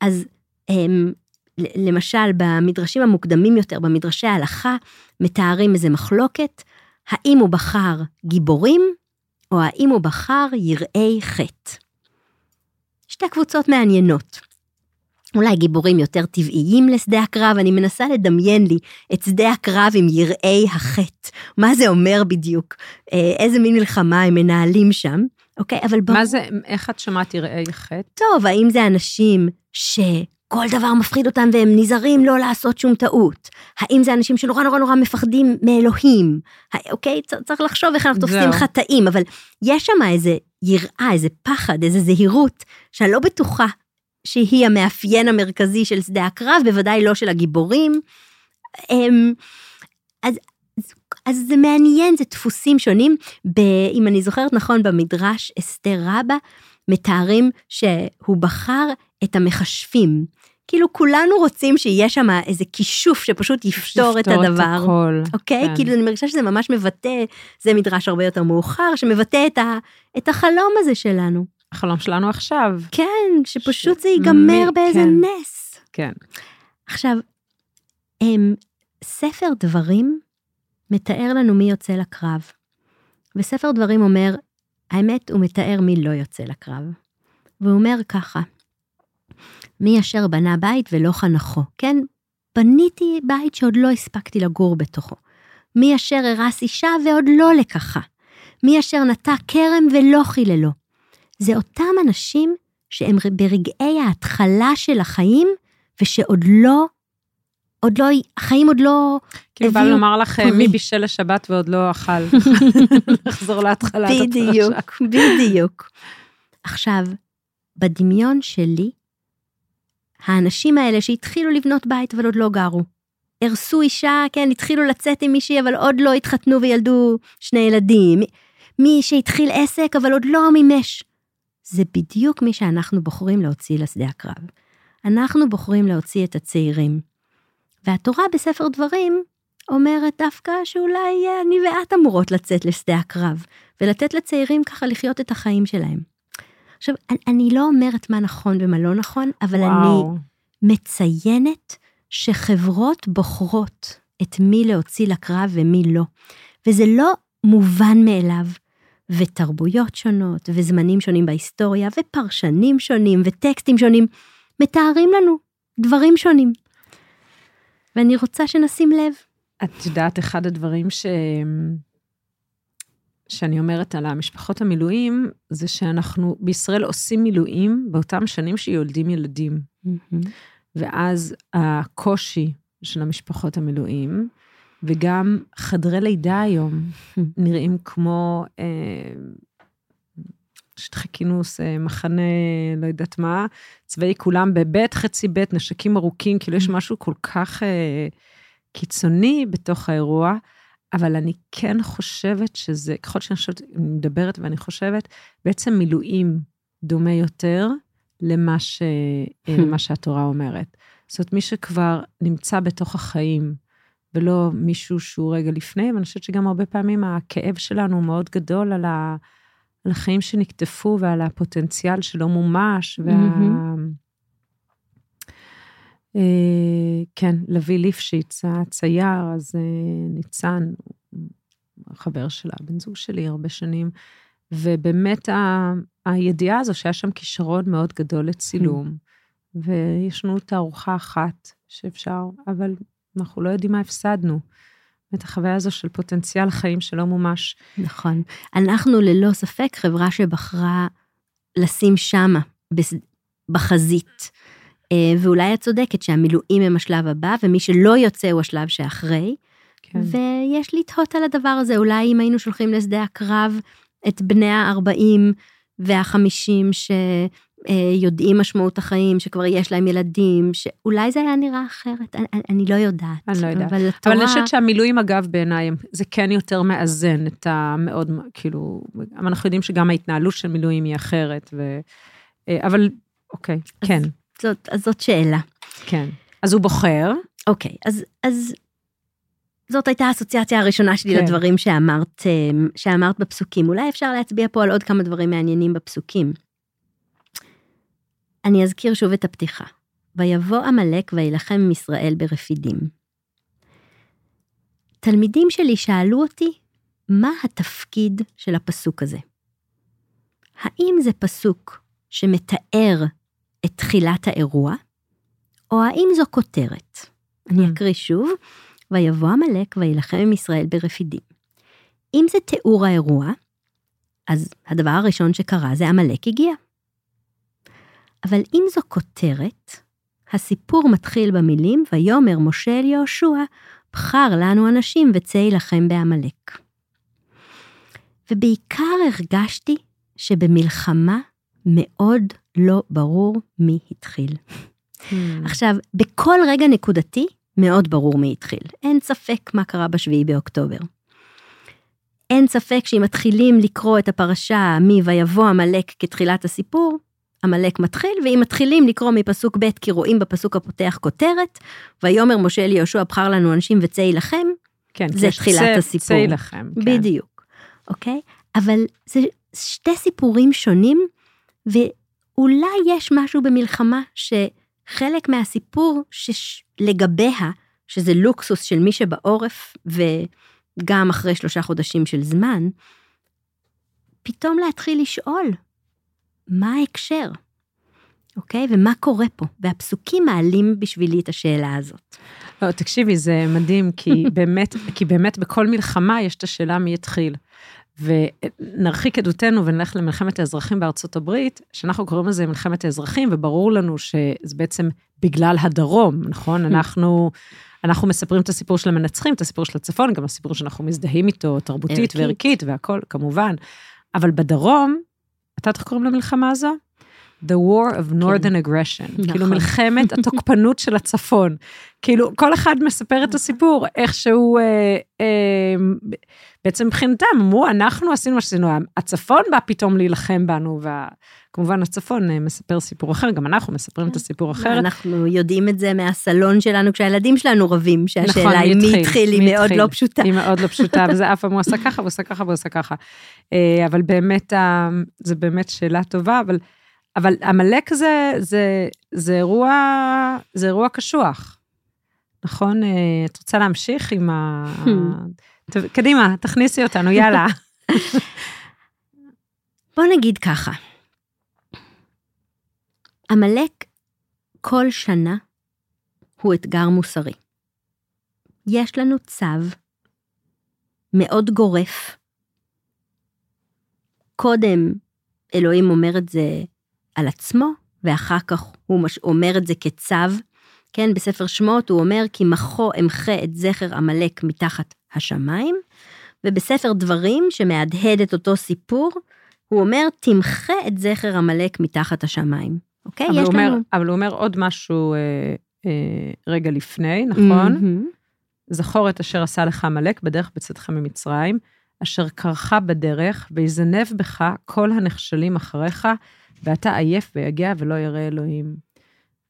אז הם למשל במדרשים המוקדמים יותר, במדרשי ההלכה, מתארים איזה מחלוקת, האם הוא בחר גיבורים, או האם הוא בחר יראי חטא. שתי קבוצות מעניינות. אולי גיבורים יותר טבעיים לשדה הקרב, אני מנסה לדמיין לי את שדה הקרב עם יראי החטא. מה זה אומר בדיוק? אה, איזה מין מלחמה הם מנהלים שם, אוקיי? אבל
ברור... מה זה, איך את שמעת יראי חטא?
טוב, האם זה אנשים ש... כל דבר מפחיד אותם והם נזהרים לא לעשות שום טעות? האם זה אנשים שנורא נורא נורא מפחדים מאלוהים? אוקיי? צריך לחשוב איך אנחנו תופסים. חטאים, אבל יש שם איזה יראה, איזה פחד, איזה זהירות, שאני לא בטוחה שהיא המאפיין המרכזי של שדה הקרב, בוודאי לא של הגיבורים. אמ, אז, אז, אז זה מעניין, זה דפוסים שונים. ב, אם אני זוכרת נכון, במדרש אסתר רבה, מתארים שהוא בחר את המכשפים. כאילו כולנו רוצים שיהיה שם איזה כישוף שפשוט יפתור את הדבר.
הכל.
אוקיי?
כן.
כאילו אני מרגישה שזה ממש מבטא, זה מדרש הרבה יותר מאוחר, שמבטא את, ה, את החלום הזה שלנו.
החלום שלנו עכשיו.
כן, שפשוט
ש-
זה ייגמר
מי-
באיזה
כן.
נס.
כן.
עכשיו, הם, ספר דברים מתאר לנו מי יוצא לקרב. וספר דברים אומר, האמת, הוא מתאר מי לא יוצא לקרב. והוא אומר ככה, מי אשר בנה בית ולא חנכו, כן? בניתי בית שעוד לא הספקתי לגור בתוכו. מי אשר הרס אישה ועוד לא לקחה. מי אשר נטע כרם ולא חיללו. זה אותם אנשים שהם ברגעי ההתחלה של החיים, ושעוד לא, עוד לא, החיים עוד לא,
כאילו בא לומר לך
פרי.
מי בישל לשבת ועוד לא אכל. *laughs* לחזור להתחלת הפרשה.
בדיוק, בדיוק. עכשיו, בדמיון שלי, האנשים האלה שהתחילו לבנות בית אבל עוד לא גרו, הרסו אישה, כן, התחילו לצאת עם מישהי אבל עוד לא התחתנו וילדו שני ילדים, מי שהתחיל עסק אבל עוד לא מימש. זה בדיוק מי שאנחנו בוחרים להוציא לשדה הקרב. אנחנו בוחרים להוציא את הצעירים. והתורה בספר דברים אומרת דווקא שאולי אה, אני ואת אמורות לצאת לשדה הקרב, ולתת לצעירים ככה לחיות את החיים שלהם. עכשיו, אני, אני לא אומרת מה נכון ומה לא נכון, אבל אני
וואו.
מציינת שחברות בוחרות את מי להוציא לקרב ומי לא. וזה לא מובן מאליו. ותרבויות שונות, וזמנים שונים בהיסטוריה, ופרשנים שונים, וטקסטים שונים, מתארים לנו דברים שונים. ואני רוצה שנשים לב.
את יודעת, אחד הדברים ש... שאני אומרת על המשפחות המילואים, זה שאנחנו בישראל עושים מילואים באותם שנים שיולדים ילדים. ואז הקושי של המשפחות המילואים, וגם חדרי לידה היום *laughs* נראים כמו אה, שטחי כינוס, אה, מחנה, לא יודעת מה, צבאי כולם בבית, חצי בית, נשקים ארוכים, כאילו יש משהו כל כך אה, קיצוני בתוך האירוע, אבל אני כן חושבת שזה, ככל שאני חושבת, מדברת ואני חושבת, בעצם מילואים דומה יותר למה, ש, אה, למה שהתורה אומרת. זאת אומרת, מי שכבר נמצא בתוך החיים, ולא מישהו שהוא רגע לפני, ואני חושבת שגם הרבה פעמים הכאב שלנו הוא מאוד גדול על, ה, על החיים שנקטפו ועל הפוטנציאל שלא מומש. וה...
מהמם.
אה, כן, לביא ליפשיץ, הצייר, אז אה, ניצן, חבר שלה, בן זוג שלי הרבה שנים, ובאמת ה, הידיעה הזו שהיה שם כישרון מאוד גדול לצילום, ויש לנו תערוכה אחת שאפשר, אבל אנחנו לא יודעים מה הפסדנו. את החוויה הזו של פוטנציאל חיים שלא מומש.
נכון. אנחנו ללא ספק חברה שבחרה לשים שמה, בחזית. אה, ואולי את צודקת שהמילואים הם השלב הבא, ומי שלא יוצא הוא השלב שאחרי.
כן.
ויש לתהות על הדבר הזה, אולי אם היינו שולחים לשדה הקרב את בני ה-40 וה-50 שיודעים משמעות החיים, שכבר יש להם ילדים, שאולי זה היה נראה אחרת, אני, אני לא יודעת.
אני לא יודעת.
אבל התורה...
אבל אני חושבת שהמילואים, אגב, בעיניי, זה כן יותר מאזן את המאוד, כאילו, אנחנו יודעים שגם ההתנהלות של מילואים היא אחרת, ו... אה, אבל, אוקיי, כן,
זאת, אז זאת שאלה.
כן. אז הוא בוחר,
אוקיי, אז, אז זאת הייתה האסוציאציה הראשונה שלי
כן.
לדברים שאמרת, אמ, שאמרת בפסוקים. אולי אפשר להצביע פה על עוד כמה דברים מעניינים בפסוקים. אני אזכיר שוב את הפתיחה. ויבוא עמלק וילחם עם ישראל ברפידים. תלמידים שלי שאלו אותי, מה התפקיד של הפסוק הזה? האם זה פסוק שמתאר את תחילת האירוע, או האם זו כותרת? אני
Mm.
אקריא שוב, ויבוא עמלק וילחם עם ישראל ברפידים. אם זה תיאור האירוע, אז הדבר הראשון שקרה זה עמלק הגיע. אבל אם זו כותרת, הסיפור מתחיל במילים, ויאמר משה אל יהושע, בחר לנו אנשים וצא יילחם בעמלק. ובעיקר הרגשתי שבמלחמה מאוד לא ברור מי התחיל.
Hmm.
עכשיו, בכל רגע נקודתי, מאוד ברור מי התחיל. אין ספק מה קרה בשביעי באוקטובר. אין ספק שאם מתחילים לקרוא את הפרשה מ"ויבוא עמלק" כתחילת הסיפור, עמלק מתחיל, ואם מתחילים לקרוא מפסוק ב' כי רואים בפסוק הפותח כותרת, ויאמר משה אל יהושע בחר לנו אנשים וצא יילחם,
כן,
זה תחילת
צא-
הסיפור.
צא יילחם. כן.
בדיוק, אוקיי? אבל זה שתי סיפורים שונים, ואולי יש משהו במלחמה שחלק מהסיפור שלגביה, שזה לוקסוס של מי שבעורף, וגם אחרי שלושה חודשים של זמן, פתאום להתחיל לשאול, מה ההקשר? אוקיי? ומה קורה פה? והפסוקים מעלים בשבילי את השאלה הזאת.
לא, תקשיבי, זה מדהים, כי *laughs* באמת, כי באמת בכל מלחמה יש את השאלה מי התחיל. ונרחיק עדותנו ונלך למלחמת האזרחים בארצות הברית, שאנחנו קוראים לזה מלחמת האזרחים, וברור לנו שזה בעצם בגלל הדרום, נכון? אנחנו, אנחנו מספרים את הסיפור של המנצחים, את הסיפור של הצפון, גם הסיפור שאנחנו מזדהים איתו, תרבותית
ערכית.
וערכית והכול, כמובן. אבל בדרום, את יודעת איך קוראים למלחמה הזו? The War of Northern Aggression,
נכון.
כאילו מלחמת התוקפנות של הצפון. כאילו, כל אחד מספר את הסיפור, איכשהו, אה, אה, בעצם מבחינתם, אמרו, אנחנו עשינו מה שעשינו, הצפון בא פתאום להילחם בנו, וכמובן הצפון אה, מספר סיפור אחר, גם אנחנו מספרים את הסיפור אחר.
אנחנו יודעים את זה מהסלון שלנו כשהילדים שלנו רבים, שהשאלה
נכון,
היא
מי התחיל?
היא מאוד? לא פשוטה.
היא מאוד לא פשוטה, *laughs* וזה אף פעם הוא עשה ככה, והוא עשה ככה, והוא עשה ככה. אה, אבל באמת, ה- זה באמת שאלה טובה, אבל, אבל עמלק זה, זה, זה אירוע, זה אירוע קשוח. נכון? אה, את רוצה להמשיך עם ה... *laughs* קדימה, תכניסי אותנו, יאללה. *laughs*
בוא נגיד ככה, עמלק כל שנה הוא אתגר מוסרי. יש לנו צו מאוד גורף. קודם אלוהים אומר את זה על עצמו, ואחר כך הוא מש- אומר את זה כצו. כן, בספר שמות הוא אומר, כי מחו אמחה את זכר עמלק מתחת השמיים, ובספר דברים, שמהדהד את אותו סיפור, הוא אומר, תמחה את זכר עמלק מתחת השמיים. אוקיי? יש
אומר,
לנו...
אבל הוא אומר עוד משהו אה, אה, רגע לפני, נכון?
מהמם.
זכור את אשר עשה לך עמלק בדרך בצאתך ממצרים, אשר קרך בדרך, ויזנב בך כל הנחשלים אחריך, ואתה עייף ויגע ולא ירא אלוהים.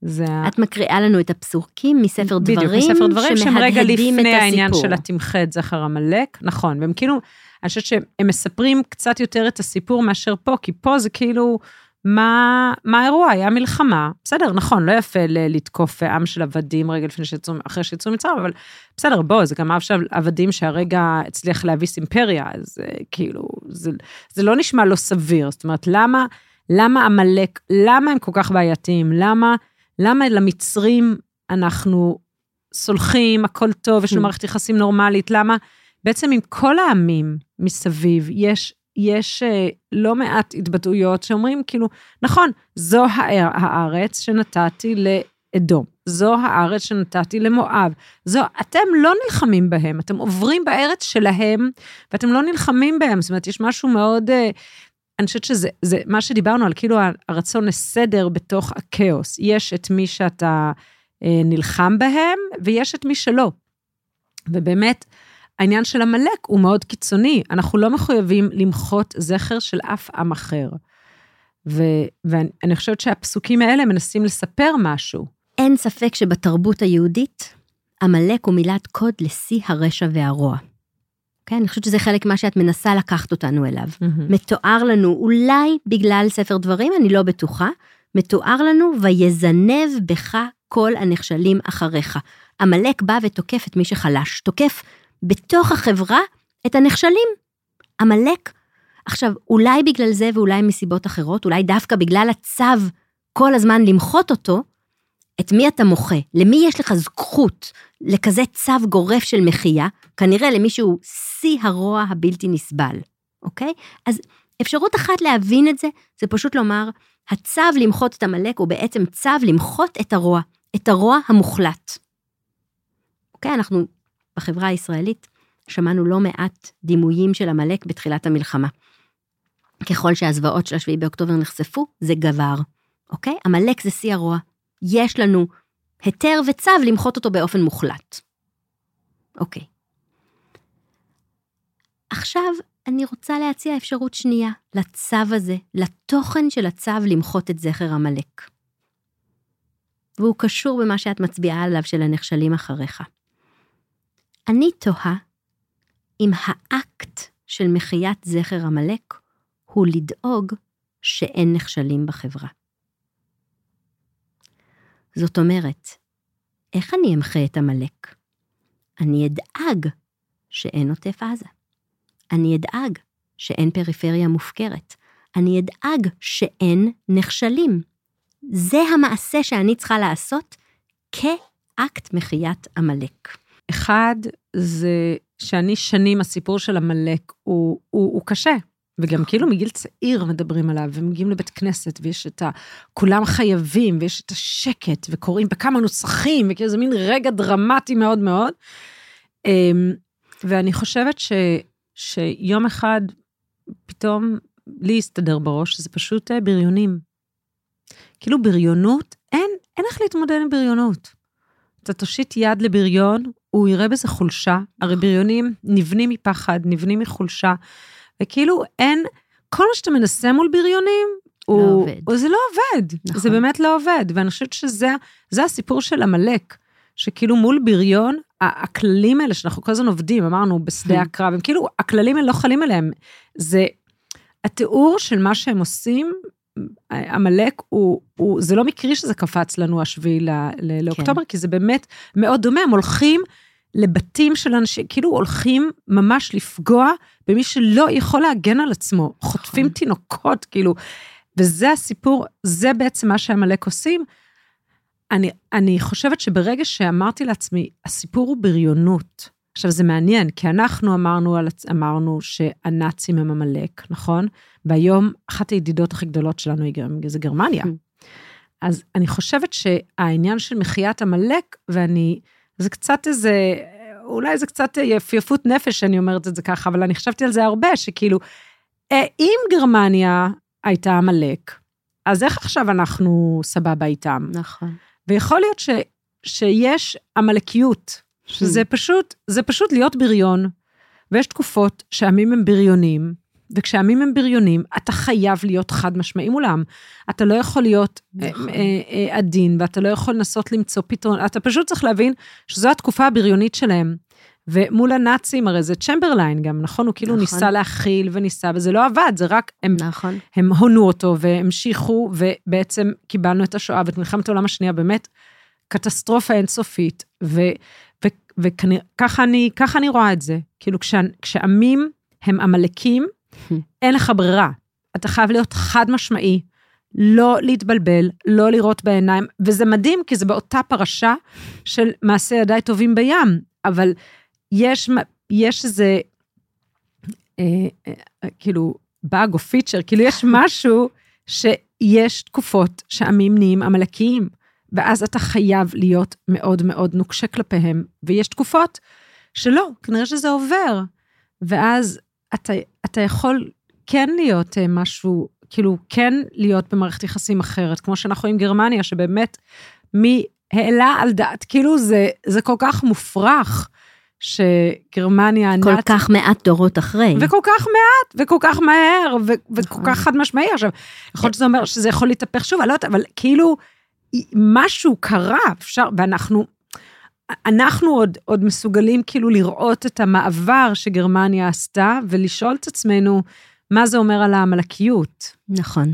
זה ה-
את מקריאה לנו את הפסוקים מספר דברים,
בדיוק, מספר דברים שהם רגע לפני העניין. של התמחה את זכר עמלק, נכון, והם כאילו, אני חושבת שהם מספרים קצת יותר את הסיפור מאשר פה, כי פה זה כאילו, מה, מה האירוע? היה מלחמה, בסדר, נכון, לא יפה לתקוף עם של עבדים רגע לפני שיצאו, אחרי שיצאו ממצרים, אבל בסדר, בוא, זה גם של עבדים שהרגע הצליח להביס אימפריה, אז אה, כאילו, זה, זה לא נשמע לא סביר, זאת אומרת, למה, למה עמלק, למה הם כל כך בעייתיים? למה, למה למצרים אנחנו סולחים, הכל טוב, יש לנו
Mm.
מערכת יחסים נורמלית, למה? בעצם עם כל העמים מסביב, יש, יש אה, לא מעט התבטאויות שאומרים, כאילו, נכון, זו האר- הארץ שנתתי לאדום, זו הארץ שנתתי למואב, זו, אתם לא נלחמים בהם, אתם עוברים בארץ שלהם, ואתם לא נלחמים בהם, זאת אומרת, יש משהו מאוד... אני חושבת שזה זה מה שדיברנו על כאילו הרצון לסדר בתוך הכאוס. יש את מי שאתה אה, נלחם בהם, ויש את מי שלא. ובאמת, העניין של עמלק הוא מאוד קיצוני. אנחנו לא מחויבים למחות זכר של אף עם אחר. ו, ואני חושבת שהפסוקים האלה מנסים לספר משהו.
אין ספק שבתרבות היהודית, עמלק הוא מילת קוד לשיא הרשע והרוע. כן, אני חושבת שזה חלק מה שאת מנסה לקחת אותנו אליו. מתואר לנו, אולי בגלל ספר דברים, אני לא בטוחה, מתואר לנו, ויזנב בך כל הנחשלים אחריך. עמלק בא ותוקף את מי שחלש, תוקף בתוך החברה את הנחשלים. עמלק, עכשיו, אולי בגלל זה ואולי מסיבות אחרות, אולי דווקא בגלל הצו כל הזמן למחות אותו, את מי אתה מוחה? למי יש לך זכות לכזה צו גורף של מחייה? כנראה למישהו שיא הרוע הבלתי נסבל, אוקיי? אז אפשרות אחת להבין את זה, זה פשוט לומר, הצו למחות את עמלק הוא בעצם צו למחות את הרוע, את הרוע המוחלט. אוקיי? אנחנו בחברה הישראלית שמענו לא מעט דימויים של עמלק בתחילת המלחמה. ככל שהזוועות של השביעי באוקטובר נחשפו, זה גבר, אוקיי? עמלק זה שיא הרוע. יש לנו היתר וצו למחות אותו באופן מוחלט. אוקיי. עכשיו, אני רוצה להציע אפשרות שנייה לצו הזה, לתוכן של הצו למחות את זכר עמלק. והוא קשור במה שאת מצביעה עליו של הנכשלים אחריך. אני תוהה אם האקט של מחיית זכר עמלק הוא לדאוג שאין נכשלים בחברה. זאת אומרת, איך אני אמחה את עמלק? אני אדאג שאין עוטף עזה. אני אדאג שאין פריפריה מופקרת. אני אדאג שאין נכשלים. זה המעשה שאני צריכה לעשות כאקט מחיית עמלק.
אחד, זה שאני שנים, הסיפור של עמלק הוא, הוא, הוא קשה. וגם
נכון.
כאילו מגיל צעיר מדברים עליו, ומגיעים לבית כנסת, ויש את ה... כולם חייבים, ויש את השקט, וקוראים בכמה נוסחים, וכאילו זה מין רגע דרמטי מאוד מאוד. אמ, ואני חושבת ש, שיום אחד פתאום לי הסתדר בראש, זה פשוט אה, בריונים. כאילו בריונות, אין, אין איך להתמודד עם בריונות. אתה תושיט יד לבריון, הוא יראה בזה חולשה. הרי בריונים נבנים מפחד, נבנים מחולשה, וכאילו אין, כל מה שאתה מנסה מול בריונים, הוא,
לא עובד.
הוא, זה לא עובד,
נכון.
זה באמת לא עובד, ואני חושבת שזה זה הסיפור של עמלק, שכאילו מול בריון, הכללים האלה שאנחנו כל הזמן עובדים, אמרנו, בשדה
Hmm.
הקרב, הם כאילו, הכללים האלה לא חלים עליהם. זה, התיאור של מה שהם עושים, עמלק, הוא, הוא, זה לא מקרי שזה קפץ לנו השביעי ל- לאוקטובר, כי זה באמת מאוד דומה, הם הולכים לבתים של אנשים, כאילו הולכים ממש לפגוע במי שלא יכול להגן על עצמו, חוטפים תינוקות, כאילו, וזה הסיפור, זה בעצם מה שעמלק עושים. אני, אני חושבת שברגע שאמרתי לעצמי, הסיפור הוא בריונות. עכשיו, זה מעניין, כי אנחנו אמרנו, על, אמרנו שהנאצים הם עמלק, נכון? והיום אחת הידידות הכי גדולות שלנו היא זה גרמניה. אז אני חושבת שהעניין של מחיית עמלק, ואני, זה קצת איזה, אולי זה קצת יפייפות נפש שאני אומרת את זה ככה, אבל אני חשבתי על זה הרבה, שכאילו, אה, אם גרמניה הייתה עמלק, אז איך עכשיו אנחנו סבבה איתם?
נכון.
ויכול להיות ש, שיש עמלקיות, שזה פשוט, זה פשוט להיות בריון, ויש תקופות שעמים הם בריונים, וכשעמים הם בריונים, אתה חייב להיות חד משמעי מולם. אתה לא יכול להיות אה,
נכון.
אה, אה, עדין, ואתה לא יכול לנסות למצוא פתרון, אתה פשוט צריך להבין שזו התקופה הבריונית שלהם. ומול הנאצים, הרי זה צ'מברליין גם, נכון? הוא כאילו
נכון.
ניסה להכיל וניסה, וזה לא עבד, זה רק, הם
נכון.
הם הונו אותו והמשיכו, ובעצם קיבלנו את השואה ואת מלחמת העולם השנייה, באמת קטסטרופה אינסופית, וככה אני, אני רואה את זה. כאילו, כשה, כשעמים הם עמלקים, אין לך ברירה. אתה חייב להיות חד משמעי, לא להתבלבל, לא לראות בעיניים, וזה מדהים, כי זה באותה פרשה של מעשה ידיי טובים בים, אבל יש, יש איזה, אה, אה, כאילו, באג או פיצ'ר, כאילו יש *laughs* משהו שיש תקופות שעמים נהיים עמלקיים, ואז אתה חייב להיות מאוד מאוד נוקשה כלפיהם, ויש תקופות שלא, כנראה שזה עובר, ואז אתה, אתה יכול כן להיות אה, משהו, כאילו, כן להיות במערכת יחסים אחרת, כמו שאנחנו עם גרמניה, שבאמת, מי העלה על דעת, כאילו זה, זה כל כך מופרך. שגרמניה
כל
הנאצית,
כך מעט דורות אחרי.
וכל כך מעט, וכל כך מהר, ו- וכל
נכון.
כך חד משמעי. עכשיו, יכול להיות שזה אומר שזה יכול להתהפך שוב, אני לא יודעת, אבל כאילו, משהו קרה, אפשר, ואנחנו, אנחנו עוד, עוד מסוגלים כאילו לראות את המעבר שגרמניה עשתה, ולשאול את עצמנו, מה זה אומר על העמלקיות?
נכון,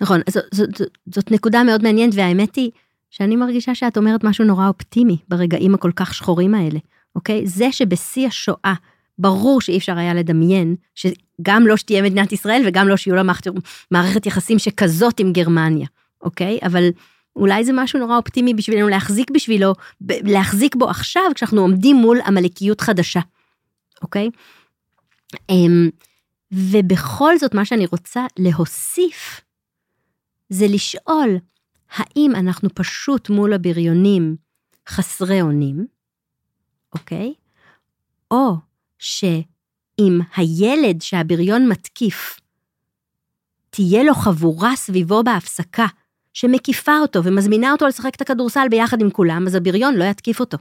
נכון. ז, ז, ז, זאת נקודה מאוד מעניינת, והאמת היא שאני מרגישה שאת אומרת משהו נורא אופטימי ברגעים הכל כך שחורים האלה, אוקיי? זה שבשיא השואה, ברור שאי אפשר היה לדמיין שגם לא שתהיה מדינת ישראל וגם לא שיהיו לה מערכת, יחסים שכזאת עם גרמניה, אוקיי? אבל אולי זה משהו נורא אופטימי בשבילנו להחזיק בשבילו, להחזיק בו עכשיו כשאנחנו עומדים מול עמלקיות חדשה, אוקיי? אמ, ובכל זאת, מה שאני רוצה להוסיף, זה לשאול, האם אנחנו פשוט מול הבריונים חסרי אונים, אוקיי? או שאם הילד שהבריון מתקיף, תהיה לו חבורה סביבו בהפסקה, שמקיפה אותו ומזמינה אותו לשחק את הכדורסל ביחד עם כולם, אז הבריון לא יתקיף אותו.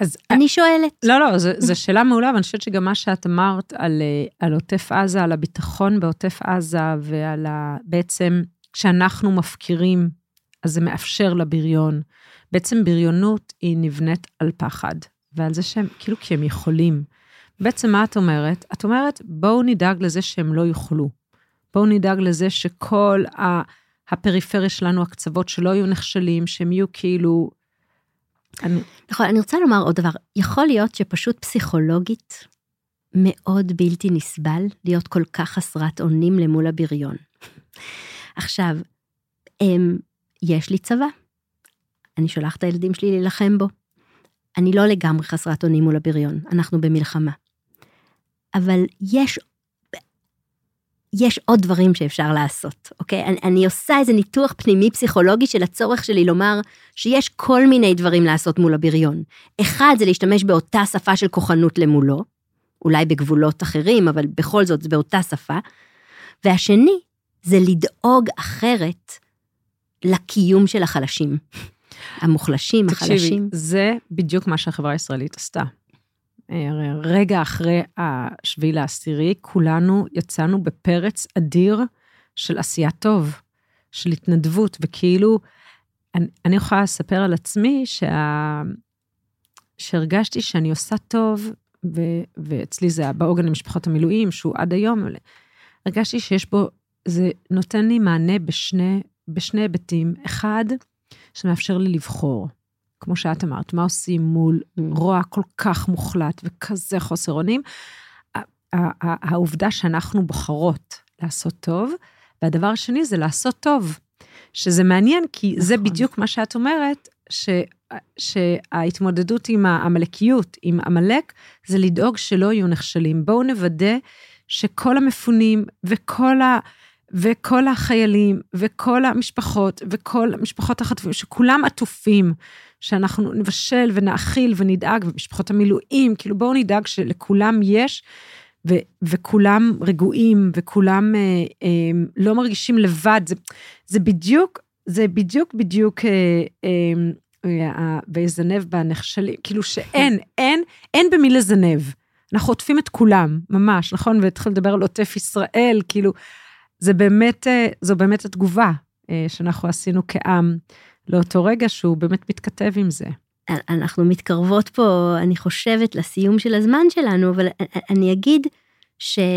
אז
אני שואלת.
לא, לא, זו שאלה מעולה, ואני חושבת שגם מה שאת אמרת על, אה, על עוטף עזה, על הביטחון בעוטף עזה, ועל ה... בעצם, כשאנחנו מפקירים, אז זה מאפשר לבריון. בעצם בריונות היא נבנית על פחד, ועל זה שהם, כאילו כי הם יכולים. בעצם מה את אומרת? את אומרת, בואו נדאג לזה שהם לא יוכלו. בואו נדאג לזה שכל ה... הפריפריה שלנו, הקצוות שלא יהיו נכשלים, שהם יהיו כאילו...
אני... נכון, אני רוצה לומר עוד דבר. יכול להיות שפשוט פסיכולוגית מאוד בלתי נסבל להיות כל כך חסרת אונים למול הבריון. עכשיו, הם, יש לי צבא, אני שולחת את הילדים שלי להילחם בו. אני לא לגמרי חסרת אונים מול הבריון, אנחנו במלחמה. אבל יש יש עוד דברים שאפשר לעשות, אוקיי? אני, אני עושה איזה ניתוח פנימי פסיכולוגי של הצורך שלי לומר שיש כל מיני דברים לעשות מול הבריון. אחד זה להשתמש באותה שפה של כוחנות למולו, אולי בגבולות אחרים, אבל בכל זאת באותה שפה. והשני זה לדאוג אחרת לקיום של החלשים. המוחלשים,
תקשיבי,
החלשים.
זה בדיוק מה שהחברה הישראלית עשתה. אה, רגע אחרי השביעי לעשירי, כולנו יצאנו בפרץ אדיר של עשייה טוב, של התנדבות, וכאילו, אני, אני יכולה לספר על עצמי שה... שהרגשתי שאני עושה טוב, ו... ואצלי זה בעוגן למשפחות המילואים, שהוא עד היום, הרגשתי שיש בו, זה נותן לי מענה בשני, בשני היבטים. אחד, שמאפשר לי לבחור. כמו שאת אמרת, מה עושים מול. רוע כל כך מוחלט וכזה חוסר אונים? העובדה שאנחנו בוחרות לעשות טוב, והדבר השני זה לעשות טוב, שזה מעניין, כי נכון. זה בדיוק מה שאת אומרת, ש, שההתמודדות עם העמלקיות, עם עמלק, זה לדאוג שלא יהיו נכשלים. בואו נוודא שכל המפונים וכל ה... וכל החיילים, וכל המשפחות, וכל משפחות החטופים, שכולם עטופים, שאנחנו נבשל ונאכיל ונדאג, ומשפחות המילואים, כאילו בואו נדאג שלכולם יש, ו, וכולם רגועים, וכולם אה, אה, לא מרגישים לבד. זה, זה בדיוק, זה בדיוק בדיוק, אה, אה, אה, ויזנב בנחשלים, כאילו שאין, *laughs* אין, אין במי לזנב. אנחנו עוטפים את כולם, ממש, נכון? והתחלנו לדבר על עוטף ישראל, כאילו, זה באמת, אה, זו באמת התגובה אה, שאנחנו עשינו כעם לאותו רגע שהוא באמת מתכתב עם זה.
אנחנו מתקרבות פה, אני חושבת, לסיום של הזמן שלנו, אבל אני אגיד שיש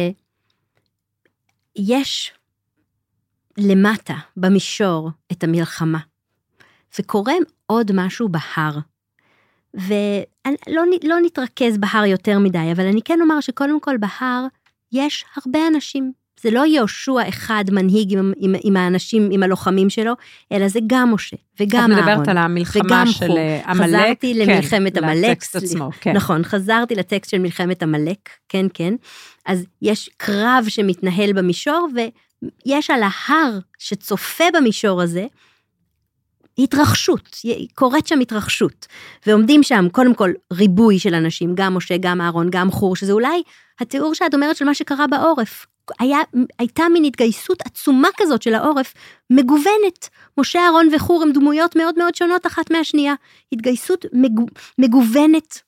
למטה, במישור, את המלחמה. וקורה עוד משהו בהר. ולא לא נתרכז בהר יותר מדי, אבל אני כן אומר שקודם כל בהר יש הרבה אנשים זה לא יהושע אחד מנהיג עם, עם, עם האנשים, עם הלוחמים שלו, אלא זה גם משה וגם אהרון.
את מדברת על המלחמה של אה, עמלק.
חזרתי כן, למלחמת עמלק.
לטקסט עצמו, כן.
נכון, חזרתי לטקסט של מלחמת עמלק, כן, כן. אז יש קרב שמתנהל במישור, ויש על ההר שצופה במישור הזה, התרחשות, קורית שם התרחשות. ועומדים שם קודם כל ריבוי של אנשים, גם משה, גם אהרון, גם חור, שזה אולי התיאור שאת אומרת של מה שקרה בעורף. היה, הייתה מין התגייסות עצומה כזאת של העורף, מגוונת. משה, אהרון וחור הם דמויות מאוד מאוד שונות אחת מהשנייה. התגייסות מגו, מגוונת.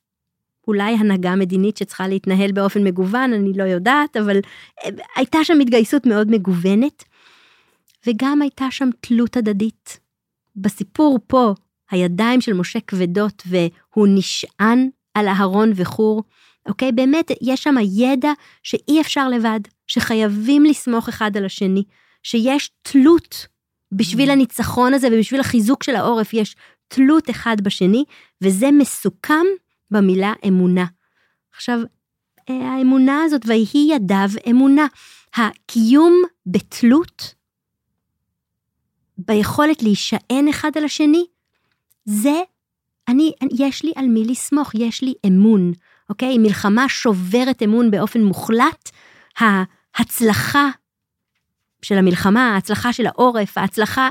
אולי הנהגה מדינית שצריכה להתנהל באופן מגוון, אני לא יודעת, אבל אה, הייתה שם התגייסות מאוד מגוונת. וגם הייתה שם תלות הדדית. בסיפור פה, הידיים של משה כבדות והוא נשען על אהרון וחור. אוקיי? באמת, יש שם ידע שאי אפשר לבד, שחייבים לסמוך אחד על השני, שיש תלות בשביל mm. הניצחון הזה ובשביל החיזוק של העורף, יש תלות אחד בשני, וזה מסוכם במילה אמונה. עכשיו, אה, האמונה הזאת, ויהי ידיו אמונה. הקיום בתלות, ביכולת להישען אחד על השני, זה, אני, יש לי על מי לסמוך, יש לי אמון. אוקיי? מלחמה שוברת אמון באופן מוחלט, ההצלחה של המלחמה, ההצלחה של העורף, ההצלחה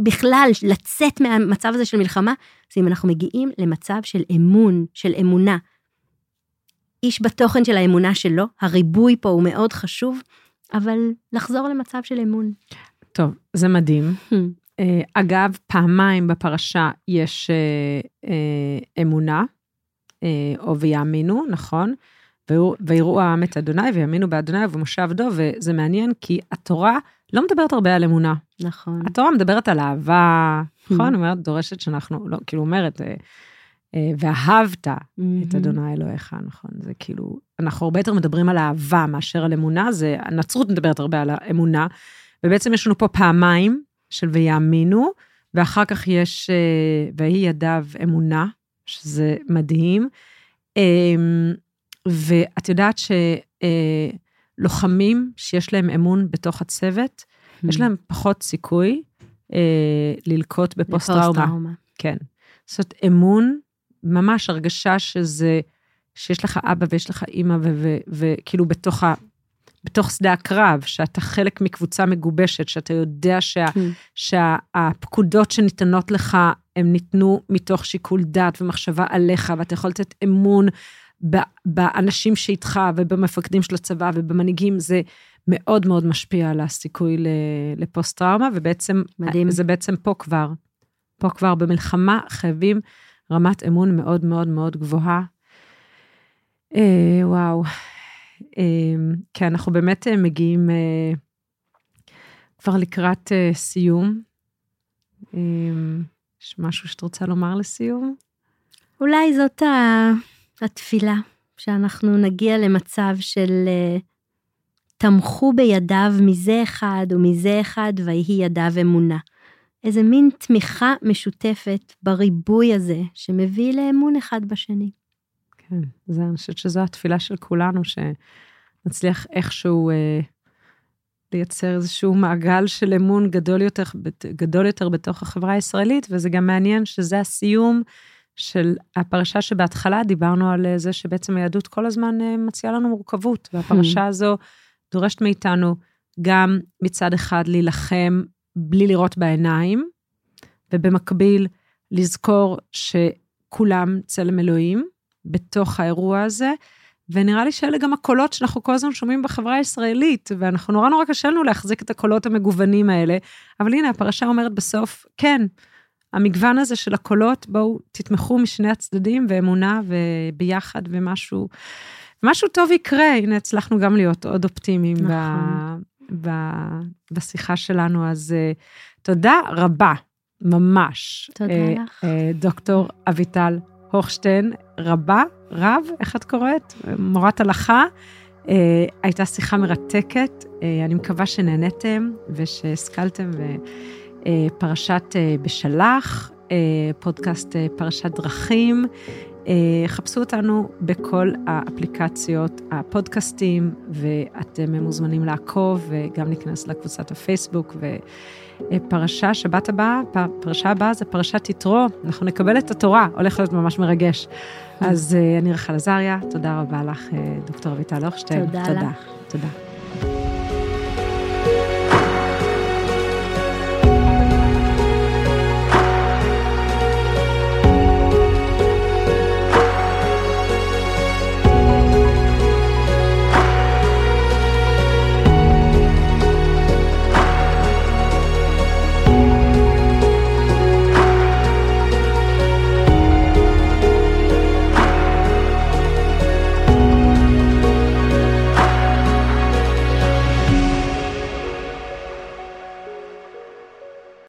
בכלל לצאת מהמצב הזה של מלחמה, זה אם אנחנו מגיעים למצב של אמון, של אמונה. איש בתוכן של האמונה שלו, הריבוי פה הוא מאוד חשוב, אבל לחזור למצב של אמון.
טוב, זה מדהים. אה, אגב, פעמיים בפרשה יש אה, אה, אמונה, או ויאמינו, נכון? ויראו- העם את אדוני ויאמינו באדוני ובמשה עבדו, וזה מעניין כי התורה לא מדברת הרבה על אמונה.
נכון.
התורה מדברת על אהבה, נכון? אומרת, דורשת שאנחנו, לא, כאילו אומרת, אה, אה, ואהבת את אדוני אלוהיך, נכון? זה כאילו, אנחנו הרבה יותר מדברים על אהבה מאשר על אמונה, זה, הנצרות מדברת הרבה על האמונה, ובעצם יש לנו פה פעמיים של ויאמינו, ואחר כך יש, אה, ויהי ידיו אמונה, שזה מדהים. אה, ואת יודעת שלוחמים שיש להם אמון בתוך הצוות, יש להם פחות סיכוי אה, ללקות בפוסט-טראומה. כן. זאת אמון, ממש הרגשה שזה, שיש לך אבא ויש לך אימא, וכאילו בתוך, ה, בתוך שדה הקרב, שאתה חלק מקבוצה מגובשת, שאתה יודע שה. שהפקודות שניתנות לך, הם ניתנו מתוך שיקול דעת ומחשבה עליך, ואתה יכול לתת אמון באנשים שאיתך ובמפקדים של הצבא ובמנהיגים, זה מאוד מאוד משפיע על הסיכוי לפוסט-טראומה, ובעצם,
מדהים.
זה בעצם פה כבר. פה כבר במלחמה חייבים רמת אמון מאוד מאוד מאוד גבוהה. אה, וואו. אה, כי אנחנו באמת אה, מגיעים אה, כבר לקראת אה, סיום. אה, יש משהו שאת רוצה לומר לסיום?
אולי זאת ה- התפילה, שאנחנו נגיע למצב של אה, תמכו בידיו מזה אחד ומזה אחד ויהי ידיו אמונה. איזה מין תמיכה משותפת בריבוי הזה, שמביא לאמון אחד בשני.
כן, זה, אני חושבת שזו התפילה של כולנו, שנצליח איכשהו אה, לייצר איזשהו מעגל של אמון גדול יותר, גדול יותר בתוך החברה הישראלית, וזה גם מעניין שזה הסיום של הפרשה שבהתחלה דיברנו על אה, זה שבעצם היהדות כל הזמן אה, מציעה לנו מורכבות, והפרשה הזו דורשת מאיתנו גם מצד אחד להילחם בלי לראות בעיניים, ובמקביל לזכור שכולם צלם אלוהים בתוך האירוע הזה, ונראה לי שאלה גם הקולות שאנחנו כל הזמן שומעים בחברה הישראלית, ואנחנו נורא נורא קשה לנו להחזיק את הקולות המגוונים האלה, אבל הנה, הפרשה אומרת בסוף, כן, המגוון הזה של הקולות, בואו תתמכו משני הצדדים, ואמונה וביחד, ומשהו, משהו טוב יקרה. הנה, הצלחנו גם להיות עוד אופטימיים ב,
נכון.
ב, בשיחה שלנו, אז uh, תודה רבה, ממש.
תודה
אה,
לך.
אה, דוקטור אביטל הוכשטיין, רבה, רב, איך את קוראת? מורת הלכה. אה, הייתה שיחה מרתקת, אה, אני מקווה שנהניתם ושהשכלתם. אה, פרשת אה, בשלח, אה, פודקאסט אה, פרשת דרכים. אה, חפשו אותנו בכל האפליקציות, הפודקאסטים, ואתם מוזמנים לעקוב וגם להיכנס לקבוצת הפייסבוק. ופרשה, שבת הבאה, פרשה הבאה זה פרשת יתרו, אנחנו נקבל את התורה, הולך להיות ממש מרגש. אז אה, אני רחל עזריה, תודה רבה לך, אה, דוקטור אביטל הוכשטיין.
תודה
תודה.
לך.
תודה.